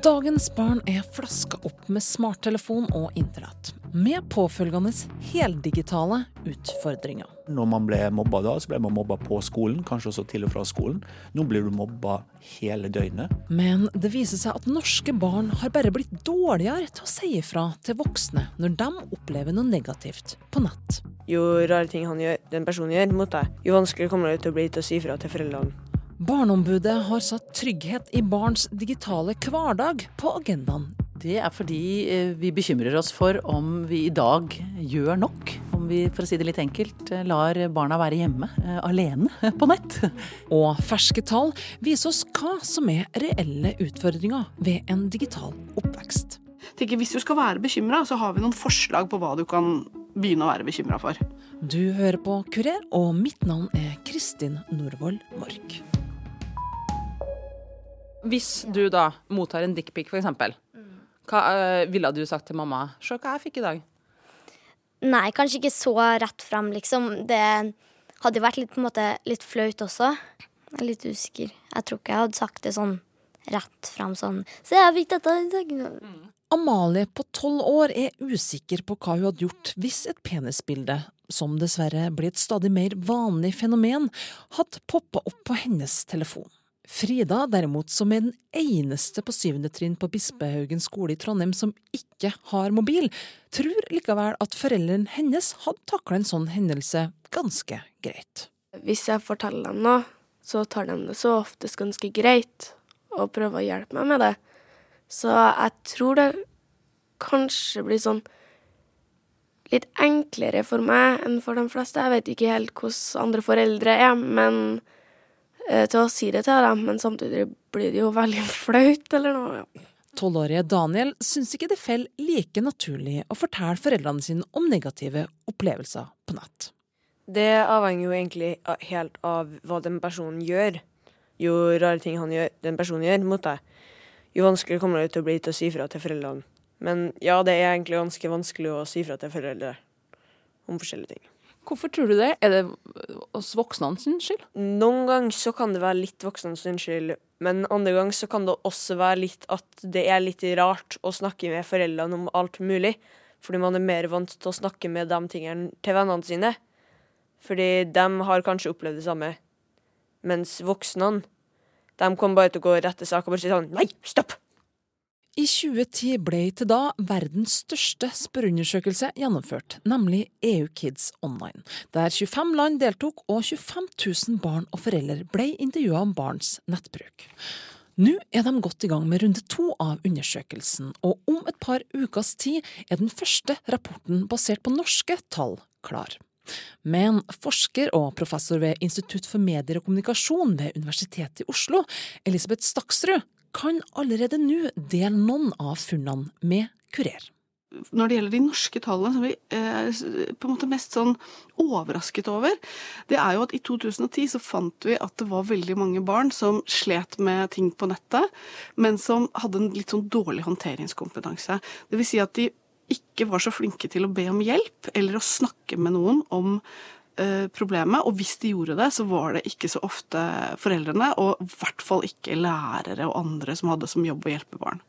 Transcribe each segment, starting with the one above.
Dagens barn er flaska opp med smarttelefon og internett, med påfølgende heldigitale utfordringer. Når man ble mobba da, så ble man mobba på skolen, kanskje også til og fra skolen. Nå blir du mobba hele døgnet. Men det viser seg at norske barn har bare blitt dårligere til å si ifra til voksne når de opplever noe negativt på nett. Jo rare ting han gjør, den personen gjør mot deg, jo vanskeligere kommer det til å bli til å si fra til foreldrene. Barneombudet har satt trygghet i barns digitale hverdag på agendaen. Det er fordi eh, vi bekymrer oss for om vi i dag gjør nok. Om vi, for å si det litt enkelt, eh, lar barna være hjemme eh, alene på nett. Og ferske tall viser oss hva som er reelle utfordringer ved en digital oppvekst. Tenker, hvis du skal være bekymra, så har vi noen forslag på hva du kan begynne å være bekymra for. Du hører på Kurer, og mitt navn er Kristin Norvoll Mork. Hvis du da mottar en dickpic, f.eks., hva øh, ville du sagt til mamma? Se hva jeg fikk i dag. Nei, kanskje ikke så rett frem, liksom. Det hadde vært litt, på en måte, litt flaut også. Jeg er litt usikker. Jeg tror ikke jeg hadde sagt det sånn rett frem sånn Se, jeg fikk dette i dag. Mm. Amalie på tolv år er usikker på hva hun hadde gjort hvis et penisbilde, som dessverre blir et stadig mer vanlig fenomen, hadde poppa opp på hennes telefon. Frida, derimot, som er den eneste på syvende trinn på Bispehaugen skole i Trondheim som ikke har mobil, tror likevel at foreldrene hennes hadde takla en sånn hendelse ganske greit. Hvis jeg forteller dem noe, så tar de det så oftest ganske greit, og prøver å hjelpe meg med det. Så jeg tror det kanskje blir sånn litt enklere for meg enn for de fleste. Jeg vet ikke helt hvordan andre foreldre er, men til å si det til dem, men samtidig blir det jo veldig flaut, eller noe. ja. Tolvårige Daniel syns ikke det faller like naturlig å fortelle foreldrene sine om negative opplevelser på nett. Det avhenger jo egentlig helt av hva den personen gjør. Jo rare ting han gjør, den personen gjør mot deg, jo vanskeligere kommer det til å bli til å si fra til foreldrene. Men ja, det er egentlig ganske vanskelig å si fra til foreldre om forskjellige ting. Hvorfor tror du det? Er det oss voksne sin skyld? Noen ganger så kan det være litt voksne sin skyld, men andre ganger så kan det også være litt at det er litt rart å snakke med foreldrene om alt mulig. Fordi man er mer vant til å snakke med de tingene til vennene sine. Fordi de har kanskje opplevd det samme. Mens voksne, de kommer bare til å gå rett til sak og bare si sånn Nei, stopp! I 2010 ble til da verdens største spørreundersøkelse gjennomført, nemlig EU Kids Online, der 25 land deltok og 25 000 barn og foreldre ble intervjua om barns nettbruk. Nå er de godt i gang med runde to av undersøkelsen, og om et par ukers tid er den første rapporten basert på norske tall klar. Men forsker og professor ved Institutt for medier og kommunikasjon ved Universitetet i Oslo, Elisabeth Staksrud, kan allerede nå dele noen av funnene med Kurer. Når det gjelder de norske tallene, som vi er på en måte mest sånn overrasket over, det er jo at i 2010 så fant vi at det var veldig mange barn som slet med ting på nettet, men som hadde en litt sånn dårlig håndteringskompetanse. Det vil si at de ikke var så flinke til å be om hjelp eller å snakke med noen om Eh, problemet. Og hvis de gjorde det, så var det ikke så ofte foreldrene, og i hvert fall ikke lærere og andre som hadde som jobb å hjelpe barn.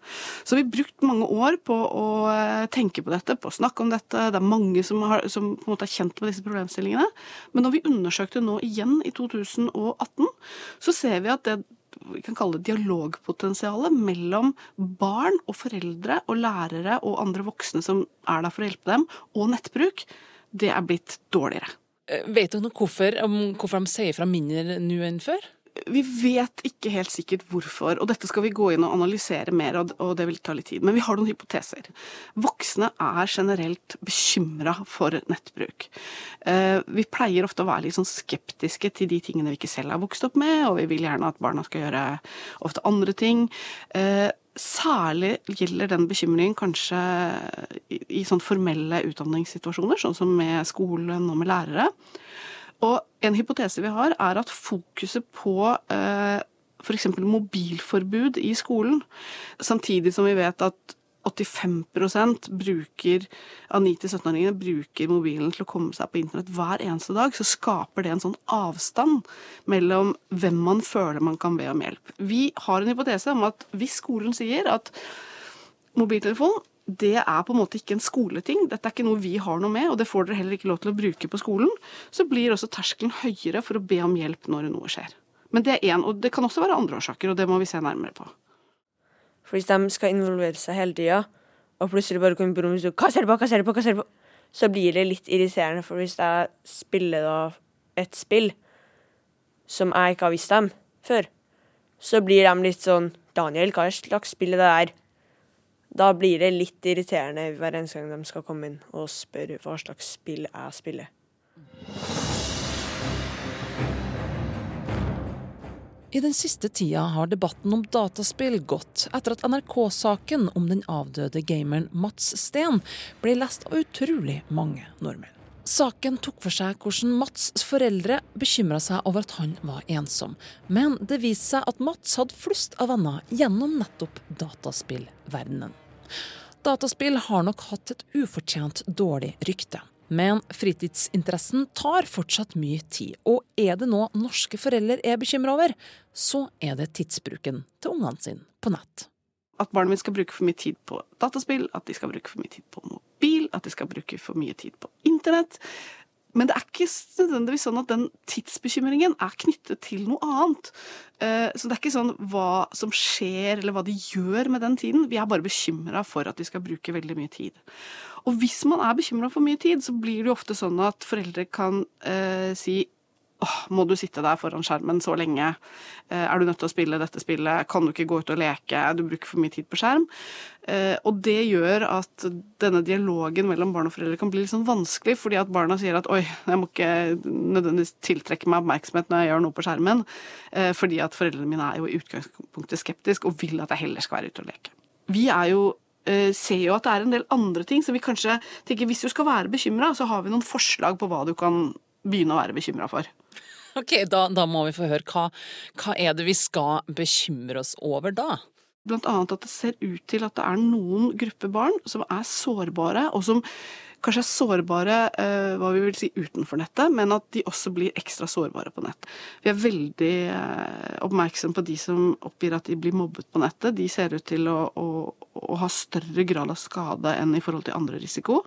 Så vi har brukt mange år på å eh, tenke på dette, på å snakke om dette. Det er mange som, har, som på en måte er kjent med disse problemstillingene. Men når vi undersøkte nå igjen i 2018, så ser vi at det vi kan kalle det dialogpotensialet mellom barn og foreldre og lærere og andre voksne som er der for å hjelpe dem, og nettbruk, det er blitt dårligere. Eh, vet dere noe hvorfor, hvorfor de sier fra mindre nå enn før? Vi vet ikke helt sikkert hvorfor, og dette skal vi gå inn og analysere mer, og det vil ta litt tid. Men vi har noen hypoteser. Voksne er generelt bekymra for nettbruk. Eh, vi pleier ofte å være litt sånn skeptiske til de tingene vi ikke selv har vokst opp med, og vi vil gjerne at barna skal gjøre ofte andre ting. Særlig gjelder den bekymringen kanskje i, i sånn formelle utdanningssituasjoner, sånn som med skolen og med lærere. Og en hypotese vi har, er at fokuset på eh, f.eks. mobilforbud i skolen, samtidig som vi vet at 85 bruker, av 9-17-åringene bruker mobilen til å komme seg på internett hver eneste dag, så skaper det en sånn avstand mellom hvem man føler man kan be om hjelp. Vi har en hypotese om at hvis skolen sier at mobiltelefon det er på en måte ikke en skoleting. Dette er ikke noe vi har noe med, og det får dere heller ikke lov til å bruke på skolen. Så blir også terskelen høyere for å be om hjelp når noe skjer. Men det er én, og det kan også være andre årsaker, og det må vi se nærmere på. For hvis de skal involvere seg hele tida, og plutselig bare kommer på rommet og hva ser du på, hva ser du på, hva ser du på, så blir det litt irriterende. For hvis jeg spiller da et spill som jeg ikke har visst dem før, så blir de litt sånn Daniel, hva slags spill er det der? Da blir det litt irriterende hver eneste gang de skal komme inn og spørre hva slags spill jeg spiller. I den siste tida har debatten om dataspill gått etter at NRK-saken om den avdøde gameren Mats Steen ble lest av utrolig mange nordmenn. Saken tok for seg hvordan Mats' foreldre bekymra seg over at han var ensom, men det viste seg at Mats hadde flust av venner gjennom nettopp dataspillverdenen. Dataspill har nok hatt et ufortjent dårlig rykte. Men fritidsinteressen tar fortsatt mye tid, og er det noe norske foreldre er bekymra over, så er det tidsbruken til ungene sine på nett. At barnet mitt skal bruke for mye tid på dataspill, at de skal bruke for mye tid på mobil, at de skal bruke for mye tid på internett. Men det er ikke nødvendigvis sånn at den tidsbekymringen er knyttet til noe annet. Eh, så det er ikke sånn hva som skjer, eller hva de gjør med den tiden. Vi er bare bekymra for at de skal bruke veldig mye tid. Og hvis man er bekymra for mye tid, så blir det jo ofte sånn at foreldre kan eh, si åh, må du sitte der foran skjermen så lenge? Eh, er du nødt til å spille dette spillet? Kan du ikke gå ut og leke? Du bruker for mye tid på skjerm. Eh, og det gjør at denne dialogen mellom barn og foreldre kan bli litt sånn vanskelig, fordi at barna sier at oi, jeg må ikke nødvendigvis tiltrekke meg oppmerksomhet når jeg gjør noe på skjermen, eh, fordi at foreldrene mine er jo i utgangspunktet skeptiske og vil at jeg heller skal være ute og leke. Vi er jo ser jo at det er en del andre ting, så vi kanskje tenker hvis du skal være bekymra, så har vi noen forslag på hva du kan begynne å være bekymra for. Ok, da, da, må vi få høre. Hva, hva er det vi skal bekymre oss over da? Blant annet at det ser ut til at det er noen grupper barn som er sårbare, og som kanskje er sårbare eh, hva vi vil si utenfor nettet, men at de også blir ekstra sårbare på nett. Vi er veldig eh, oppmerksom på de som oppgir at de blir mobbet på nettet. De ser ut til å, å, å ha større grad av skade enn i forhold til andre risiko.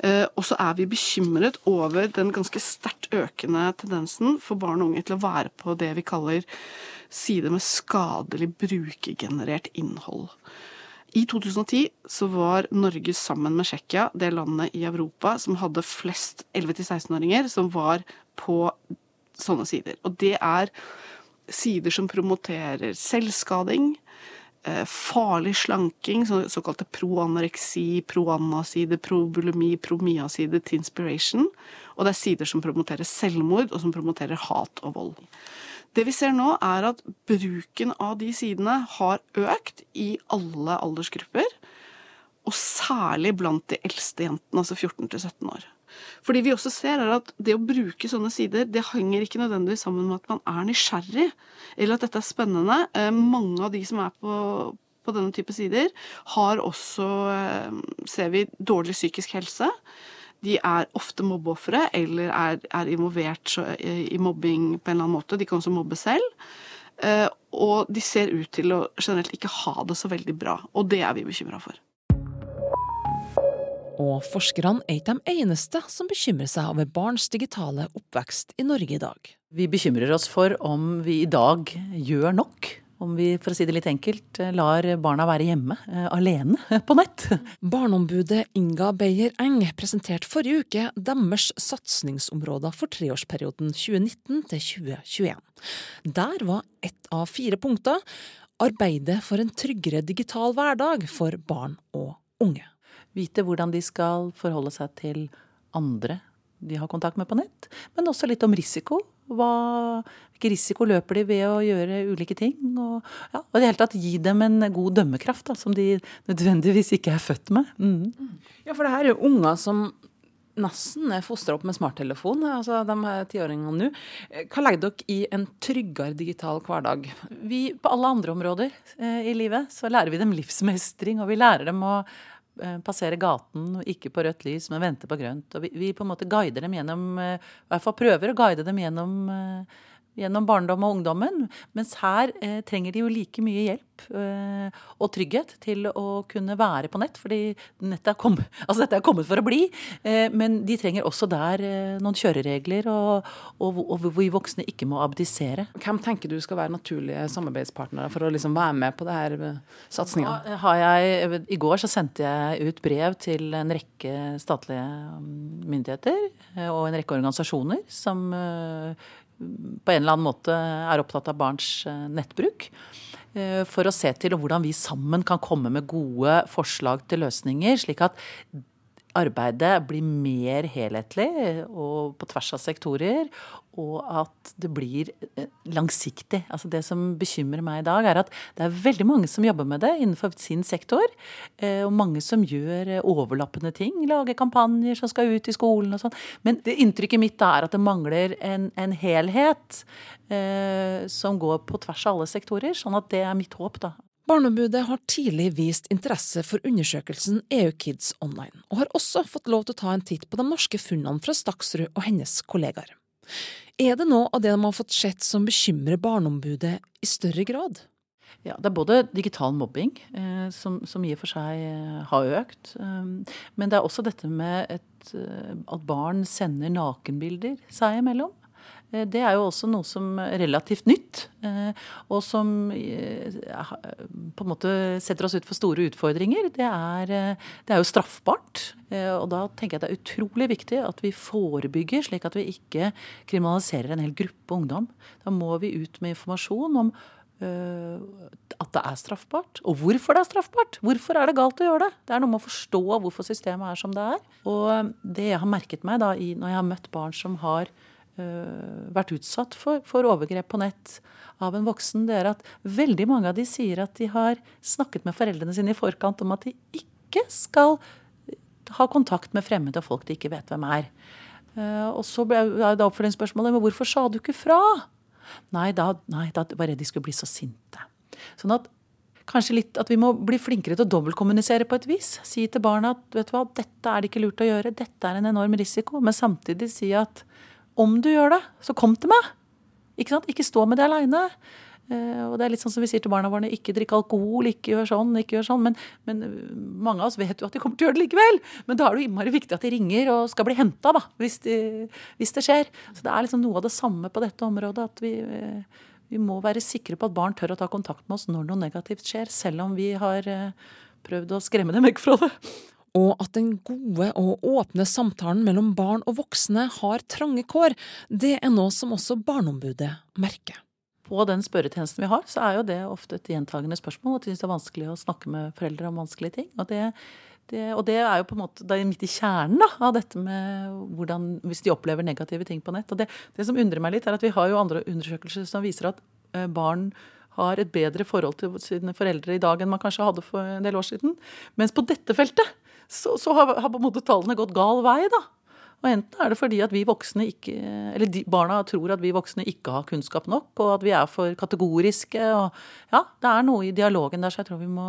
Eh, og så er vi bekymret over den ganske sterkt økende tendensen for barn og unge til å være på det vi kaller sider med skadelig brukergenerert innhold. I 2010 så var Norge sammen med Tsjekkia det landet i Europa som hadde flest 11-16-åringer som var på sånne sider. Og det er sider som promoterer selvskading, farlig slanking, såkalte proanoreksi, proannaside, probulimi, promiaside til inspiration. Og det er sider som promoterer selvmord, og som promoterer hat og vold. Det vi ser nå, er at bruken av de sidene har økt i alle aldersgrupper. Og særlig blant de eldste jentene, altså 14 til 17 år. Fordi vi også ser er at det å bruke sånne sider, det henger ikke nødvendigvis sammen med at man er nysgjerrig, eller at dette er spennende. Eh, mange av de som er på, på denne type sider, har også, eh, ser vi, dårlig psykisk helse. De er ofte mobbeofre eller er, er involvert eh, i mobbing på en eller annen måte. De kan også mobbe selv. Og de ser ut til å generelt ikke ha det så veldig bra, og det er vi bekymra for. Og forskerne er ikke de eneste som bekymrer seg over barns digitale oppvekst i Norge i dag. Vi bekymrer oss for om vi i dag gjør nok. Om vi, for å si det litt enkelt, lar barna være hjemme eh, alene på nett. Barneombudet Inga Beyer Eng presenterte forrige uke deres satsingsområder for treårsperioden 2019 til 2021. Der var ett av fire punkter arbeidet for en tryggere digital hverdag for barn og unge. Vite hvordan de skal forholde seg til andre de har kontakt med på nett. Men også litt om risiko. Hva, hvilken risiko løper de ved å gjøre ulike ting? Og, ja, og i det hele tatt gi dem en god dømmekraft da, som de nødvendigvis ikke er født med. Mm. Ja, for det her er jo unger som nesten er fostra opp med smarttelefon, altså de tiåringene nå. Hva legger dere i en tryggere digital hverdag? Vi, på alle andre områder eh, i livet så lærer vi dem livsmestring, og vi lærer dem å passere gaten, ikke på rødt lys, men vente på grønt. Og vi, vi på en måte guider dem gjennom, eh, i hvert fall prøver å guide dem gjennom eh, gjennom barndom og ungdommen. Mens her eh, trenger de jo like mye hjelp eh, og trygghet til å kunne være på nett. Fordi nettet er kommet, altså dette er kommet for å bli. Eh, men de trenger også der eh, noen kjøreregler, og, og, og hvor vi voksne ikke må abdisere. Hvem tenker du skal være naturlige samarbeidspartnere for å liksom være med på det her eh, satsinga? I går så sendte jeg ut brev til en rekke statlige mm, myndigheter eh, og en rekke organisasjoner som på en eller annen måte er opptatt av barns eh, nettbruk. eh, For å se til hvordan vi sammen kan komme med gode forslag til løsninger, slik at arbeidet blir mer helhetlig og på tvers av sektorer, og at det blir eh, langsiktig. Altså det som bekymrer meg i dag, er at det er veldig mange som jobber med det innenfor sin sektor, eh, og mange som gjør eh, overlappende ting, lager kampanjer som skal ut i skolen og sånn. Men det inntrykket mitt er at det mangler en, en helhet eh, som går på tvers av alle sektorer, sånn at det er mitt håp, da. Barneombudet har tidlig vist interesse for undersøkelsen EU Kids Online, og har også fått lov til å ta en titt på de norske funnene fra Staksrud og hennes kollegaer. Er det noe av det de har fått sett som bekymrer Barneombudet i større grad? Ja, Det er både digital mobbing, eh, som, som i og for seg eh, har økt. Um, men det er også dette med et, eh, at barn sender nakenbilder seg imellom. Eh, Det er jo også noe som er relativt nytt, eh, og som eh, på en måte setter oss ut for store utfordringer. Det er, det er jo straffbart. Og da tenker jeg det er utrolig viktig at vi forebygger, slik at vi ikke kriminaliserer en hel gruppe ungdom. Da må vi ut med informasjon om at det er straffbart, og hvorfor det er straffbart. Hvorfor er det galt å gjøre det? Det er noe med å forstå hvorfor systemet er som det er. Og det jeg har merket meg da, når jeg har møtt barn som har vært utsatt for, for overgrep på nett av en voksen, det er at veldig mange av de sier at de har snakket med foreldrene sine i forkant om at de ikke skal ha kontakt med fremmede og folk de ikke vet hvem er. Eh, og så ble det oppfølgingsspørsmålet men hvorfor sa du ikke fra? Nei, da, nei, da var jeg de skulle bli så sinte. Sånn at kanskje litt at vi må bli flinkere til å dobbeltkommunisere på et vis. Si til barna at vet du hva, dette er det ikke lurt å gjøre, dette er en enorm risiko. Men samtidig si at om du gjør det, så kom til meg. Ikke sant? Ikke stå med det aleine. og det er litt sånn som vi sier til barna våre, ikke drikk alkohol, ikke gjør sånn, ikke gjør sånn. Men, men øh, mange av oss vet jo at de kommer til å gjøre det likevel. Men da er det jo innmari viktig at de ringer og skal bli henta, da. Hvis, de, hvis det skjer. Så det er liksom noe av det samme på dette området. At vi, øh, vi må være sikre på at barn tør å ta kontakt med oss når noe negativt skjer. Selv om vi har prøvd å skremme dem vekk fra det. Og at den gode og åpne samtalen mellom barn og voksne har trange kår, det er noe som også Barneombudet merker. På den spørretjenesten vi har, så er jo det ofte et gjentagende spørsmål. At de syns det er vanskelig å snakke med foreldre om vanskelige ting. Og det, det, og det er jo på en måte det er midt i kjernen da, av dette med hvordan, hvis de opplever negative ting på nett. Og det, det som undrer meg litt, er at vi har jo andre undersøkelser som viser at eh, barn har et bedre forhold til sine foreldre i dag enn man kanskje hadde for en del år siden. Mens på dette feltet så, så har, har på en måte tallene gått gal vei, da. Og enten er det fordi at vi voksne ikke Eller de, barna tror at vi voksne ikke har kunnskap nok, og at vi er for kategoriske. Og ja, det er noe i dialogen der så jeg tror vi må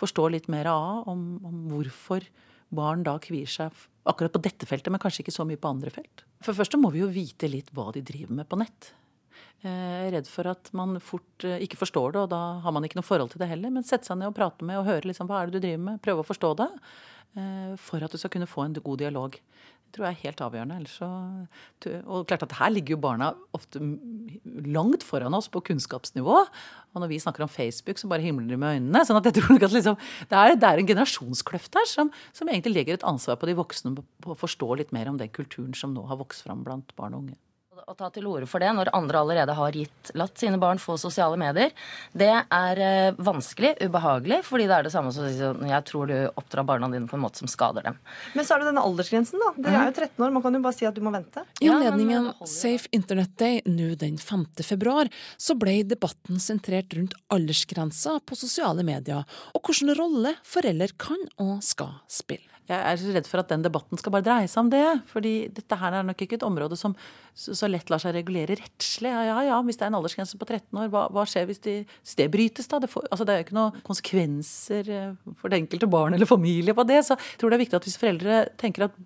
forstå litt mer av om, om hvorfor barn da kvier seg akkurat på dette feltet, men kanskje ikke så mye på andre felt. For det første må vi jo vite litt hva de driver med på nett. Eh, redd for at man fort eh, ikke forstår det, og da har man ikke noe forhold til det heller. Men sette seg ned og prate med og høre liksom, hva er det du driver med. Prøve å forstå det. eh, For at du skal kunne få en god dialog. Det tror jeg er helt avgjørende. Så, og klart at Her ligger jo barna ofte langt foran oss på kunnskapsnivå. Og når vi snakker om Facebook, så bare himler de med øynene. sånn at jeg tror at liksom, det, er, det er en generasjonskløft her som, som egentlig legger et ansvar på de voksne på å forstå litt mer om den kulturen som nå har vokst fram blant barn og unge. Å ta til orde for det når andre allerede har gitt, latt sine barn få sosiale medier, det er eh, vanskelig, ubehagelig, fordi det er det samme som å si at jeg tror du oppdrar barna dine på en måte som skader dem. Men så er det denne aldersgrensen, da. Dere er jo 13 år, man kan jo bare si at du må vente. I anledningen. Safe Internet Day nå den 5. februar, så ble debatten sentrert rundt aldersgrensa på sosiale medier, og hvilken rolle foreldre kan og skal spille. Jeg er så redd for at den debatten skal bare dreie seg om det. fordi dette her er nok ikke et område som så, lett lar seg regulere rettslig. Ja, ja, ja, hvis det er en aldersgrense på 13 år, hva, hva skjer hvis, de, hvis det brytes, da? Det, får, altså, det er jo ikke noen konsekvenser eh, for det enkelte barn eller familie på det. Så jeg tror det er viktig at hvis foreldre tenker at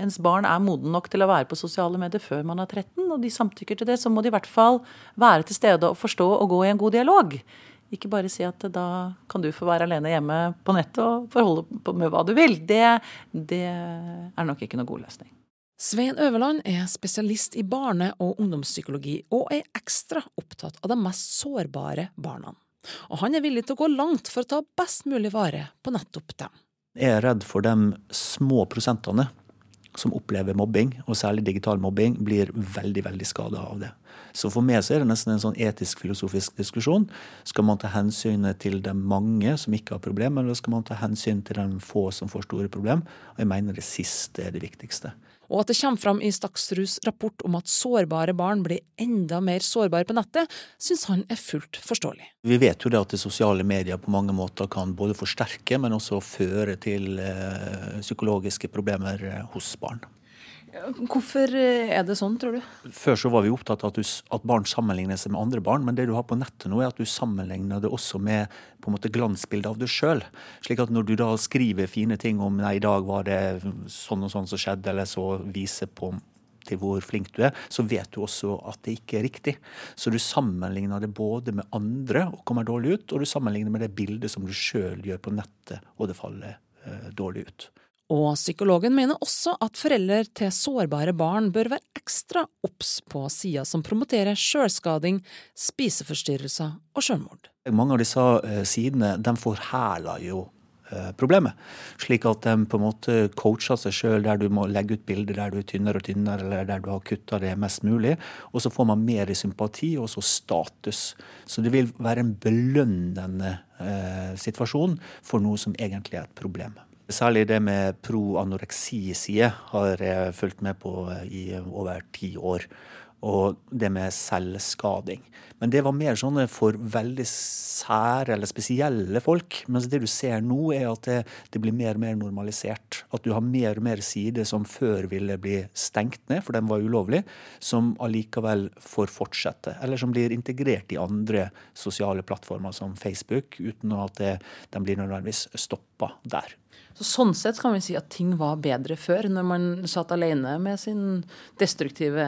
ens barn er moden nok til å være på sosiale medier før man er 13, og de samtykker til det, så må de i hvert fall være til stede og forstå og gå i en god dialog. Ikke bare si at da kan du få være alene hjemme på nettet og forholde på med hva du vil. Det, det er nok ikke noe god løsning. Svein Øverland er spesialist i barne- og ungdomspsykologi, og er ekstra opptatt av de mest sårbare barna. Og han er villig til å gå langt for å ta best mulig vare på nettopp dem. Jeg er redd for de små prosentene som opplever mobbing, og særlig digital mobbing, blir veldig veldig skada av det. Så for meg så er det nesten en sånn etisk-filosofisk diskusjon. Skal man ta hensyn til de mange som ikke har problemer, eller skal man ta hensyn til de få som får store problemer? Og jeg mener det siste er det viktigste. Og at det kommer fram i Staksruds rapport om at sårbare barn blir enda mer sårbare på nettet, syns han er fullt forståelig. Vi vet jo det at det sosiale medier på mange måter kan både forsterke, men også føre til eh, psykologiske problemer eh, hos barn. Hvorfor eh, er det sånn, tror du? Før så var vi opptatt av at, du, at, barn sammenligner seg med andre barn, men det du har på nettet nå, er at du sammenligner det også med på en måte glansbildet av deg sjøl. Slik at når du da skriver fine ting om nei, i dag var det sånn og sånn som skjedde, eller så viser på til hvor flink du er, så vet du også at det ikke er riktig. Så du sammenligner det både med andre og kommer dårlig ut, og du sammenligner med det bildet som du sjøl gjør på nettet, og det faller eh, dårlig ut. Og psykologen mener også at foreldre til sårbare barn bør være ekstra obs på sider som promoterer sjølskading, spiseforstyrrelser og sjølmord. Mange av disse eh, sidene de forhæler jo eh, problemet. Slik at de på en måte coacher seg sjøl der du må legge ut bilder der du er tynnere og tynnere, eller der du har kutta det mest mulig. Og så får man mer sympati og så status. Så det vil være en belønnende eh, situasjon for noe som egentlig er et problem. Særlig det med pro-anoreksi-side har jeg fulgt med på i over ti år. Og det med selvskading. Men det var mer sånne for veldig sære eller spesielle folk. Mens det du ser nå, er at det, det, blir mer og mer normalisert. At du har mer og mer sider som før ville bli stengt ned, for den var ulovlig, som allikevel får fortsette. Eller som blir integrert i andre sosiale plattformer som Facebook, uten at det, de blir nødvendigvis stoppa der. Så sånn sett kan vi si at ting var bedre før, når man satt alene med sin destruktive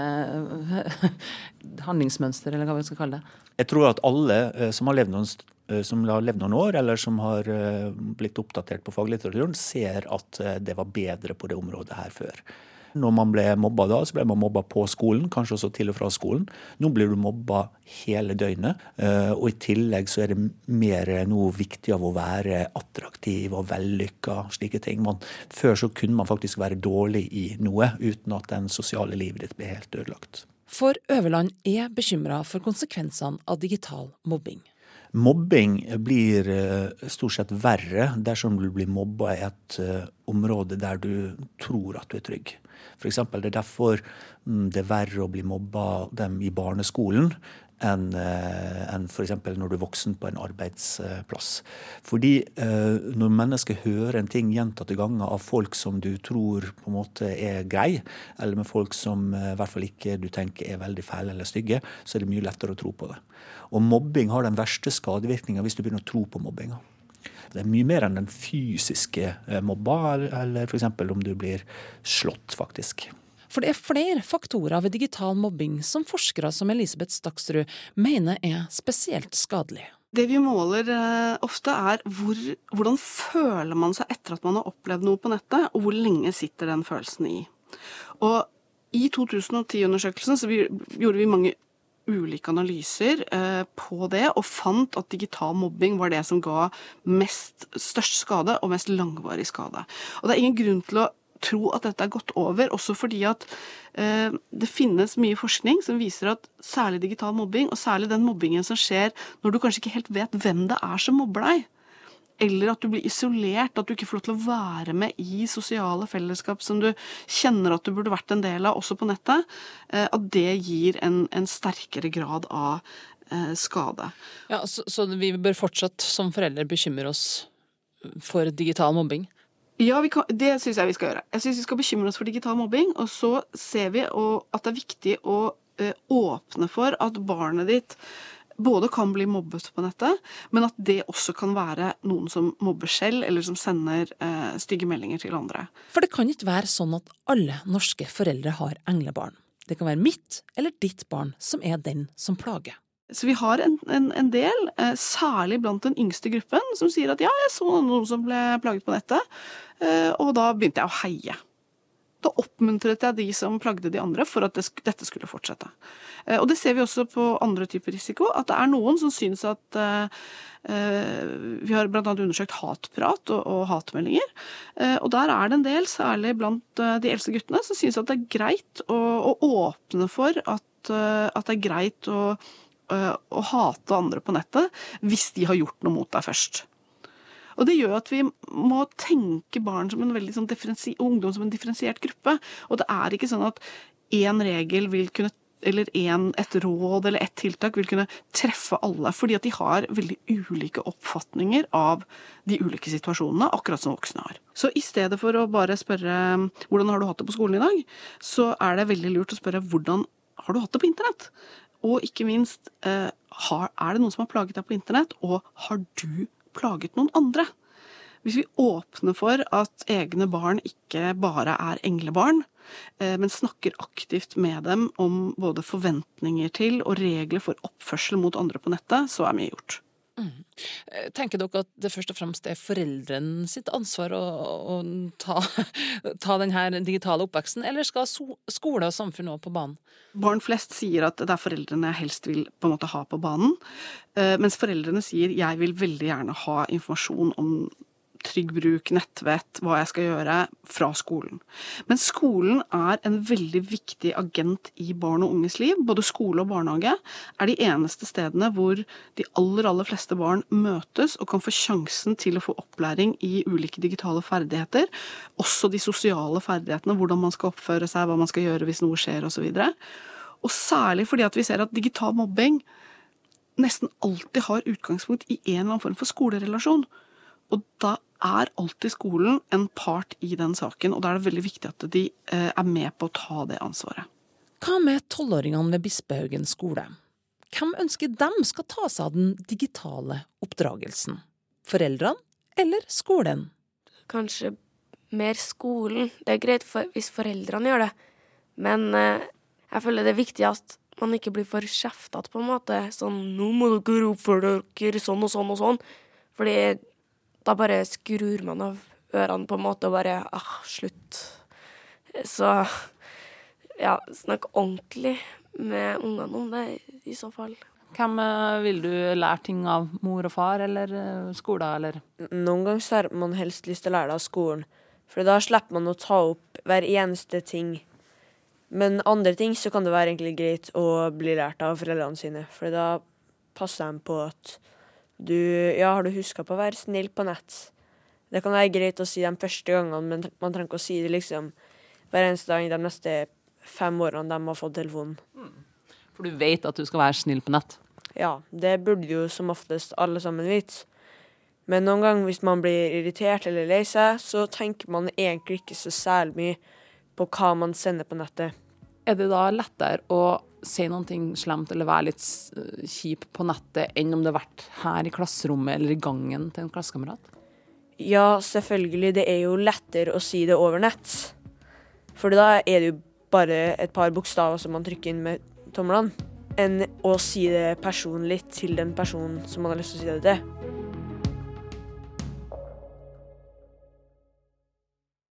handlingsmønster, eller hva vi skal kalle det. Jeg tror at alle eh, som har levd noen, eh, som har levd noen år, eller som har eh, blitt oppdatert på faglitteraturen, ser at det var bedre på det området her før. Når man ble mobba da, så ble man mobba på skolen, kanskje også til og fra skolen. Nå blir du mobba hele døgnet. Og i tillegg så er det mer noe viktig av å være attraktiv og vellykka, slike ting. Man, før så kunne man faktisk være dårlig i noe uten at den sosiale livet ditt ble helt ødelagt. For Øverland er bekymra for konsekvensene av digital mobbing. Mobbing blir eh, stort sett verre dersom du blir mobba i et eh, område der du tror at du er trygg. For eksempel, det er derfor mm, det er verre å bli mobba dem i barneskolen enn eh, en f.eks. når du er voksen på en arbeidsplass. Fordi eh, når mennesker hører en ting gjentatte ganger av folk som du tror på en måte er grei, eller med folk som eh, i hvert fall ikke du tenker er veldig fæle eller stygge, så er det mye lettere å tro på det. Og mobbing har den verste skadevirkninga hvis du begynner å tro på mobbinga. Det er mye mer enn den fysiske eh, mobba, eller f.eks. om du blir slått, faktisk. For det er flere faktorer ved digital mobbing som forskere som Elisabeth Staksrud mener er spesielt skadelige. Det vi måler eh, ofte, er hvor, hvordan føler man seg etter at man har opplevd noe på nettet, og hvor lenge sitter den følelsen i. Og i 2010-undersøkelsen så vi, gjorde vi mange ulike analyser eh, på det, og fant at digital mobbing var det som ga mest størst skade og mest langvarig skade. Og det er ingen grunn til å tro at dette er gått over, også fordi at eh, det finnes mye forskning som viser at særlig digital mobbing, og særlig den mobbingen som skjer når du kanskje ikke helt vet hvem det er som mobber deg, eller at du blir isolert, at du ikke får lov til å være med i sosiale fellesskap som du kjenner at du burde vært en del av, også på nettet, eh, at det gir en, en sterkere grad av eh, skade. Ja, så, så vi bør fortsatt som foreldre bekymre oss for digital mobbing? Ja, kan, det syns jeg vi skal gjøre. Jeg syns vi skal bekymre oss for digital mobbing. Og så ser vi at det er viktig å eh, åpne for at barnet ditt både kan bli mobbet på nettet, men at det også kan være noen som mobber selv, eller som sender eh, stygge meldinger til andre. For det kan ikke være sånn at alle norske foreldre har englebarn. Det kan være mitt eller ditt barn som er den som plager. Så vi har en, en, en del, eh, særlig blant den yngste gruppen, som sier at ja, jeg så noen som ble plaget på nettet, eh, og da begynte jeg å heie. Da oppmuntret jeg de som plagde de andre, for at det, dette skulle fortsette. Eh, og det ser vi også på andre typer risiko, at det er noen som syns at Vi har bl.a. undersøkt hatprat og, og hatmeldinger. Og der er det en del, særlig blant de eldste guttene, som syns at det er greit å, å åpne for at, at det er greit å å hate andre på nettet hvis de har gjort noe mot deg først. Og det gjør at vi må tenke barn som en veldig sånn ungdom som en differensiert gruppe. Og det er ikke sånn at én regel vil kunne eller en, et råd eller et tiltak vil kunne treffe alle, fordi at de har veldig ulike oppfatninger av de ulike situasjonene, akkurat som voksne har. Så i stedet for å bare spørre hvordan har du hatt det på skolen i dag, så er det veldig lurt å spørre hvordan har du hatt det på internett? Og ikke minst, eh, er det noen som har plaget deg på internett, og har du plaget noen andre? Hvis vi åpner for at egne barn ikke bare er englebarn, eh, men snakker aktivt med dem om både forventninger til og regler for oppførsel mot andre på nettet, så er mye gjort. Mm. Tenker dere at det først og fremst er foreldrene sitt ansvar å, å ta, ta denne digitale oppveksten, eller skal skole og samfunn òg på banen? Barn flest sier at det er foreldrene jeg helst vil på en måte ha på banen, eh, mens foreldrene sier jeg vil veldig gjerne ha informasjon om trygg bruk, nettvett, hva jeg skal gjøre, fra skolen. Men skolen er en veldig viktig agent i barn og unges liv. Både skole og barnehage er de eneste stedene hvor de aller, aller fleste barn møtes og kan få sjansen til å få opplæring i ulike digitale ferdigheter. Også de sosiale ferdighetene, hvordan man skal oppføre seg, hva man skal gjøre hvis noe skjer, osv. Og, særlig fordi at vi ser at digital mobbing nesten alltid har utgangspunkt i en eller annen form for skolerelasjon. Og da er alltid skolen en part i den saken, og da er det veldig viktig at de eh, er med på å ta det ansvaret. Hva med tolvåringene ved Bispehaugen skole? Hvem ønsker dem skal ta seg av den digitale oppdragelsen? Foreldrene eller skolen? Kanskje mer skolen. Det er greit for, hvis foreldrene gjør det, men eh, jeg føler det er viktig at man ikke blir for kjeftete, på en måte. Sånn 'nå må dere oppføre dere sånn og sånn og sånn'. Fordi da bare skrur man av ørene på en måte og bare ah, slutt. Så ja, snakk ordentlig med ungene om det, i så fall. Hvem eh, vil du lære ting av? Mor og far eller eh, skolen, eller? Noen ganger har man helst lyst til å lære det av skolen, for da slipper man å ta opp hver eneste ting. Men andre ting så kan det være egentlig greit å bli lært av foreldrene sine, for da passer de på at du, ja, har du huska på å være snill på nett? Det kan være greit å si de første gangene, men man trenger ikke å si det liksom hver eneste dag de neste fem årene de har fått telefonen. Mm. For du vet at du skal være snill på nett? Ja, det burde jo som oftest alle sammen vite. Men noen ganger hvis man blir irritert eller lei seg, så tenker man egentlig ikke så særlig mye på hva man sender på nettet. Er det da lettere å si noe slemt eller være litt eh, kjip på nettet enn om det har vært her i klasserommet eller i gangen til en klassekamerat? Ja, selvfølgelig. Det er jo lettere å si det over nett. For da er det jo bare et par bokstaver som man trykker inn med tomlene, enn å si det personlig til den personen som man har lyst til å si det til.